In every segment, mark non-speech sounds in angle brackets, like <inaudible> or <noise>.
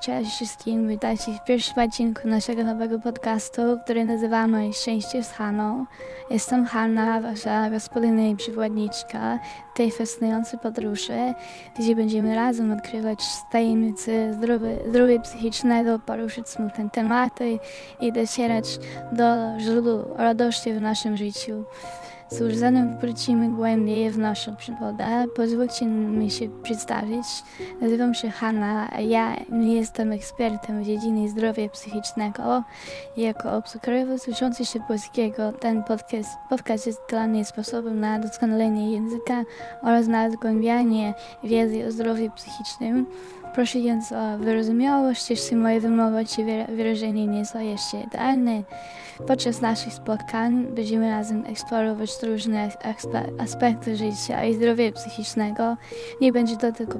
Cześć wszystkim, witajcie w pierwszym odcinku naszego nowego podcastu, który nazywamy Szczęście z Haną. Jestem Hanna, wasza gospodynia i przewodniczka tej fascynującej podróży, gdzie będziemy razem odkrywać tajemnice zdrowia psychicznego, poruszyć smutne tematy i docierać do źródła radości w naszym życiu. Cóż, zanim wrócimy głębiej w naszą przygodę, pozwólcie mi się przedstawić. Nazywam się Hanna, a ja nie jestem ekspertem w dziedzinie zdrowia psychicznego. Jako obcokrajowiec uczący się polskiego, ten podcast, podcast jest dla mnie sposobem na doskonalenie języka oraz na zgłębianie wiedzy o zdrowiu psychicznym. Proszę więc o wyrozumiałość, jeśli moje wymowa czy wyrażenie nie są jeszcze idealne. Podczas naszych spotkań będziemy razem eksplorować różne aspekty życia i zdrowia psychicznego. Nie będzie to tylko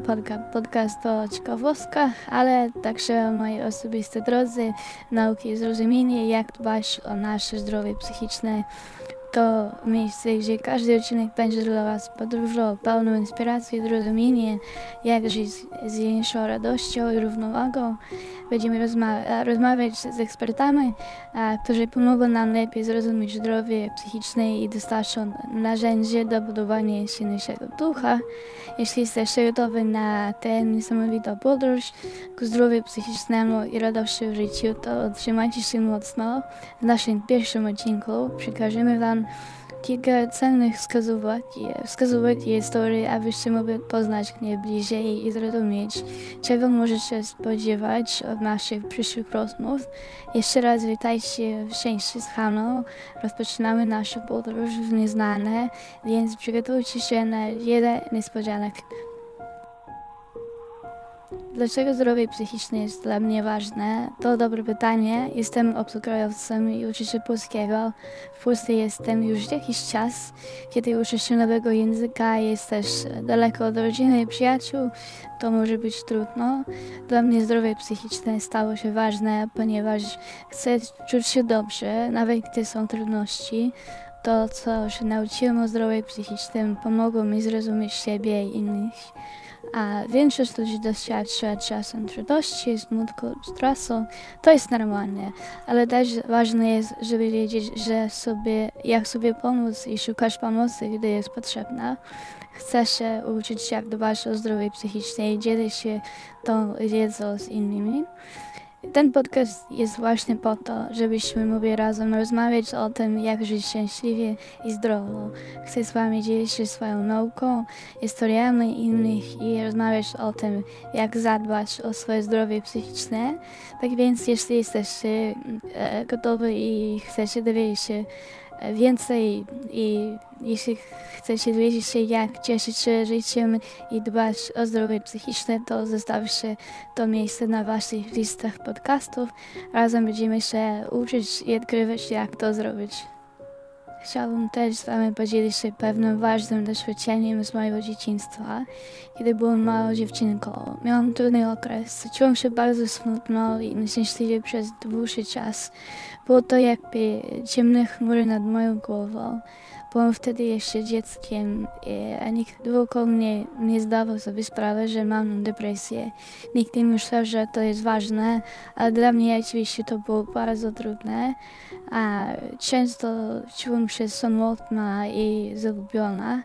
podcast o ciekawostkach, ale także o mojej osobistej drodze nauki i zrozumienie, jak dbać o nasze zdrowie psychiczne to miejsce, gdzie każdy odcinek będzie dla Was podróżą pełną inspiracji i zrozumienia, jak żyć z większą radością i równowagą. Będziemy rozma rozmawiać z ekspertami, a, którzy pomogą nam lepiej zrozumieć zdrowie psychiczne i dostarczą narzędzie do budowania silniejszego ducha. Jeśli jesteście gotowi na tę niesamowitą podróż ku zdrowiu psychicznemu i radości w życiu, to trzymajcie się mocno. W naszym pierwszym odcinku przekażemy Wam kilka cennych wskazówek, wskazówek i historii, abyście mogli poznać mnie bliżej i zrozumieć, czego możecie spodziewać od naszych przyszłych rozmów. Jeszcze raz witajcie w szczęściu z Haną. Rozpoczynamy naszą podróż w nieznane, więc przygotujcie się na wiele niespodzianek. Dlaczego zdrowie psychiczne jest dla mnie ważne? To dobre pytanie. Jestem obcokrajowcem i uczę się polskiego. W Polsce jestem już jakiś czas. Kiedy uczę się nowego języka, jest też daleko od rodziny i przyjaciół, to może być trudno. Dla mnie zdrowie psychiczne stało się ważne, ponieważ chcę czuć się dobrze, nawet gdy są trudności. To, co się nauczyłem o zdrowiu psychicznym, pomogło mi zrozumieć siebie i innych a większość ludzi doświadcza czasem trudności, smutku, stresu. To jest normalne, ale też ważne jest, żeby wiedzieć, że sobie, jak sobie pomóc i szukać pomocy, gdy jest potrzebna. Chcę się uczyć, jak dbać o zdrowie psychiczne i dzielić się tą wiedzą z innymi. Ten podcast jest właśnie po to, żebyśmy mogli razem rozmawiać o tym, jak żyć szczęśliwie i zdrowo. Chcę z Wami dzielić się swoją nauką, historiami innych i rozmawiać o tym, jak zadbać o swoje zdrowie psychiczne. Tak więc, jeśli jesteście e, gotowi i chcecie dowiedzieć się więcej i jeśli chcecie dowiedzieć się, jak cieszyć się życiem i dbać o zdrowie psychiczne, to zostawcie to miejsce na waszych listach podcastów. Razem będziemy się uczyć i odkrywać, jak to zrobić. Chciałbym też z Wami podzielić się pewnym ważnym doświadczeniem z mojego dzieciństwa. Kiedy byłam małą dziewczynką, miałam trudny okres. Czułam się bardzo smutno i nieszczęśliwie przez dłuższy czas. Było to jakby ciemne chmury nad moją głową. Byłam wtedy jeszcze dzieckiem, a nikt wokół mnie nie zdawał sobie sprawy, że mam depresję. Nikt nie myślał, że to jest ważne, ale dla mnie oczywiście to było bardzo trudne. A często czułam się samotna i zagubiona.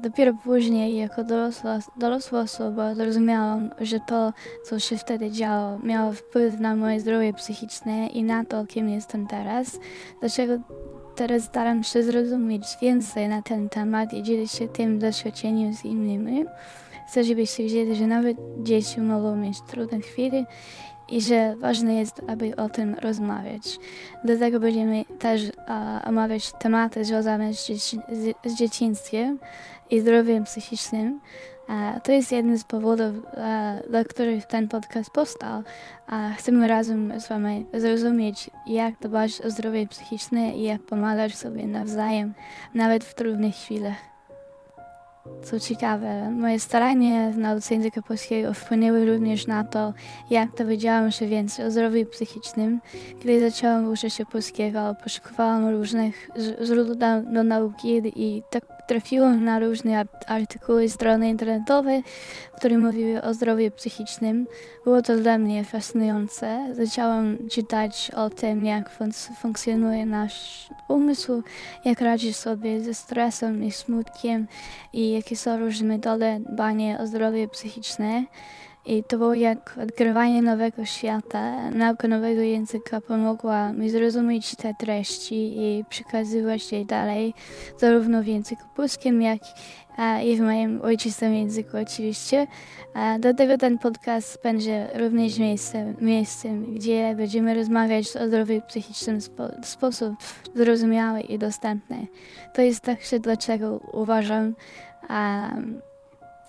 Dopiero później, jako dorosła, dorosła osoba, zrozumiałam, że to, co się wtedy działo, miało wpływ na moje zdrowie psychiczne i na to, kim jestem teraz. Dlaczego teraz staram się zrozumieć więcej na ten temat i dzielić się tym doświadczeniem z innymi. Chcę, żebyście wiedzieli, że nawet dzieci mogą mieć trudne chwile i że ważne jest, aby o tym rozmawiać. Dlatego będziemy też a, omawiać tematy związane z, z dzieciństwem i zdrowiem psychicznym. A, to jest jeden z powodów, a, dla których ten podcast powstał. Chcemy razem z Wami zrozumieć, jak dbać o zdrowie psychiczne i jak pomagać sobie nawzajem, nawet w trudnych chwilach. Co ciekawe, moje starania w nauce języka polskiego wpłynęły również na to, jak dowiedziałam się więcej o zdrowiu psychicznym. Kiedy zaczęłam uczyć się polskiego, poszukiwałam różnych źródeł do nauki i tak trafiłam na różne artykuły, strony internetowe, które mówiły o zdrowiu psychicznym. Było to dla mnie fascynujące. Zaczęłam czytać o tym, jak fun funkcjonuje nasz umysł, jak radzić sobie ze stresem i smutkiem i jakie są różne metody dbania o zdrowie psychiczne. I to było jak odkrywanie nowego świata. Nauka nowego języka pomogła mi zrozumieć te treści i przekazywać je dalej, zarówno w języku polskim, jak i w moim ojczystym języku oczywiście. Dlatego ten podcast będzie również miejscem, miejscem gdzie będziemy rozmawiać o zdrowiu psychicznym w sposób zrozumiały i dostępny. To jest także dlaczego uważam, um,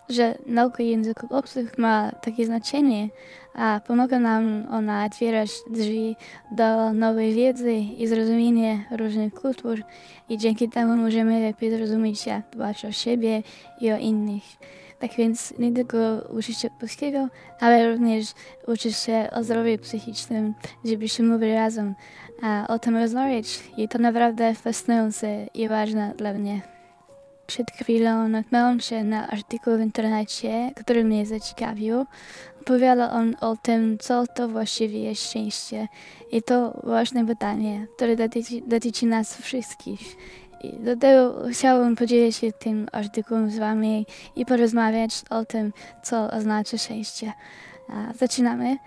że nauka języków obcych ma takie znaczenie, a pomaga nam ona otwierać drzwi do nowej wiedzy i zrozumienia różnych kultur i dzięki temu możemy lepiej zrozumieć, jak dbać o siebie i o innych. Tak więc nie tylko uczyć się polskiego, ale również uczyć się o zdrowiu psychicznym, żebyśmy mogli razem a, o tym rozmawiać. I to naprawdę fascynujące i ważne dla mnie. Przed chwilą natknąłem się na artykuł w internecie, który mnie zaciekawił. Opowiada on o tym, co to właściwie jest szczęście. I to ważne pytanie, które dotyczy, dotyczy nas wszystkich. I dlatego chciałbym podzielić się tym artykułem z Wami i porozmawiać o tym, co oznacza szczęście. Zaczynamy.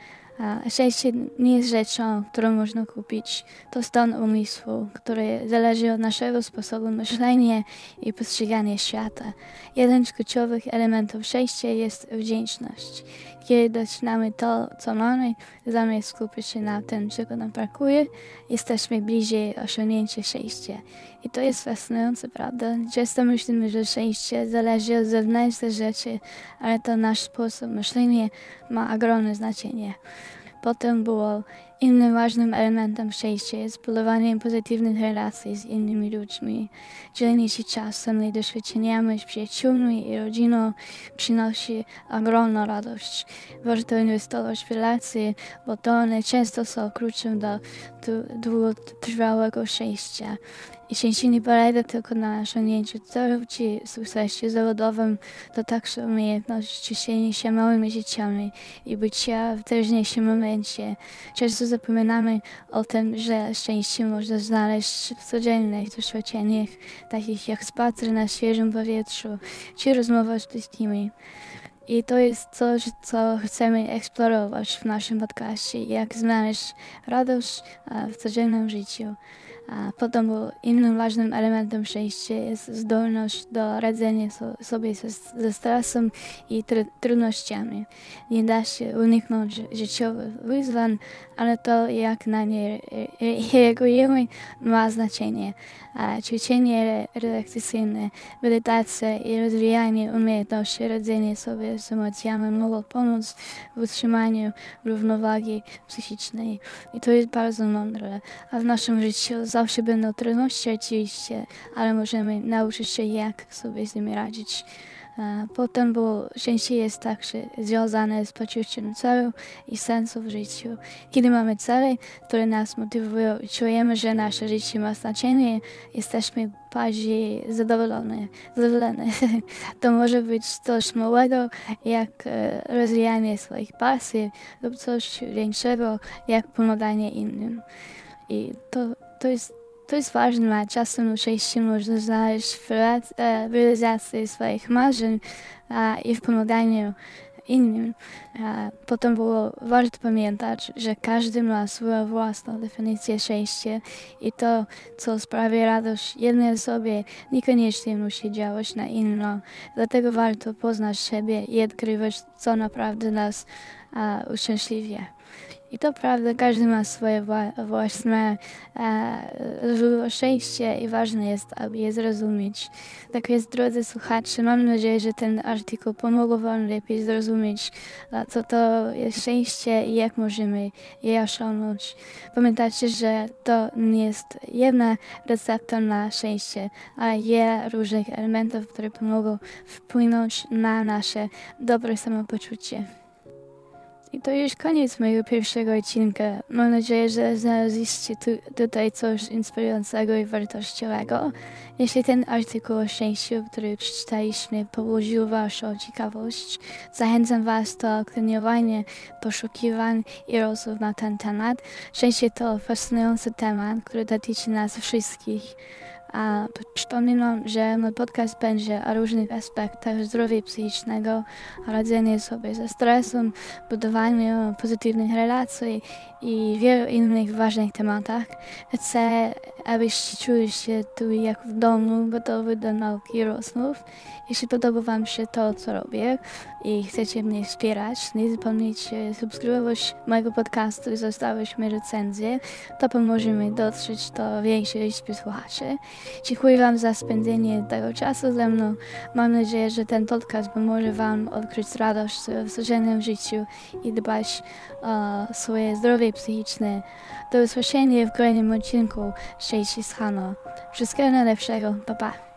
Szczęście nie jest rzeczą, którą można kupić. To stan umysłu, który zależy od naszego sposobu myślenia i postrzegania świata. Jeden z kluczowych elementów szczęścia jest wdzięczność. Kiedy docinamy to, co mamy, zamiast skupić się na tym, czego nam brakuje, jesteśmy bliżej osiągnięcia szczęścia. I to jest fascynujące, prawda? Często myślimy, że szczęście zależy od zewnętrznych rzeczy, ale to nasz sposób myślenia ma ogromne znaczenie. Potem było innym ważnym elementem szczęścia jest budowanie pozytywnych relacji z innymi ludźmi. Dzielenie się czasem i doświadczeniami z przyjaciółmi i rodziną przynosi ogromną radość. Warto inwestować w relacje, bo to one często są kluczem do długotrwałego szczęścia. Jeśli nie polega tylko na osiągnięciu celów czy sukcesie zawodowym, to także umiejętność cieszenia się małymi dzieciami i bycia w teraźniejszym momencie. Często zapominamy o tym, że szczęście można znaleźć w codziennych doświadczeniach, takich jak spacer na świeżym powietrzu czy rozmowa z bliskimi. I to jest coś, co chcemy eksplorować w naszym podcaście, jak znaleźć radość w codziennym życiu. A potem innym ważnym elementem szczęścia jest zdolność do radzenia sobie ze, stresem i tr trudnościami. Nie da się uniknąć życiowych wyzwań, ale to jak na nie reagujemy ma znaczenie. A ćwiczenie relaksacyjne, medytacja i rozwijanie umiejętności radzenia sobie z emocjami mogą pomóc w utrzymaniu równowagi psychicznej. I to jest bardzo mądre. A w naszym życiu zawsze będą trudności oczywiście, ale możemy nauczyć się jak sobie z nimi radzić. Potem, bo szczęście jest także związane z poczuciem celu i sensu w życiu. Kiedy mamy cele, które nas motywują czujemy, że nasze życie ma znaczenie, jesteśmy bardziej zadowolone. zadowolone. <laughs> To może być coś małego, jak e, rozwijanie swoich pasji lub coś większego, jak pomaganie innym. I to, to jest to jest ważne, czasem się można znaleźć w realizacji swoich marzeń i w pomaganiu innym. Potem było warto pamiętać, że każdy ma swoją własną definicję szczęścia i to, co sprawia radość jednej osobie, niekoniecznie musi działać na inną. Dlatego warto poznać siebie i odkrywać, co naprawdę nas uszczęśliwia. I to prawda, każdy ma swoje własne e, szczęście i ważne jest, aby je zrozumieć. Tak jest, drodzy słuchacze, mam nadzieję, że ten artykuł pomógł Wam lepiej zrozumieć, co to jest szczęście i jak możemy je osiągnąć. Pamiętajcie, że to nie jest jedna recepta na szczęście, ale je różnych elementów, które pomogą wpłynąć na nasze dobre samopoczucie. I to już koniec mojego pierwszego odcinka. Mam nadzieję, że znaleźliście tu, tutaj coś inspirującego i wartościowego. Jeśli ten artykuł o szczęściu, który przeczytaliśmy, pobudził Waszą ciekawość, zachęcam Was do opiniowania, poszukiwań i rozmów na ten temat. Szczęście to fascynujący temat, który dotyczy nas wszystkich. A przypominam, że mój podcast będzie o różnych aspektach zdrowia psychicznego, radzeniu sobie ze stresem, budowaniu pozytywnych relacji i wielu innych ważnych tematach. Chcę, abyście czuli się tu jak w domu, gotowi do nauki i rozmów. Jeśli podoba Wam się to, co robię i chcecie mnie wspierać, nie zapomnijcie subskrybować mojego podcastu i zostawić mi recenzję. To pomoże mi dotrzeć do większej liczby słuchaczy. Dziękuję Wam za spędzenie tego czasu ze mną. Mam nadzieję, że ten podcast pomoże Wam odkryć radość w codziennym życiu i dbać o swoje zdrowie psychiczne. Do usłyszenia w kolejnym odcinku Szczęście z Hano. Wszystkiego najlepszego. Pa, pa.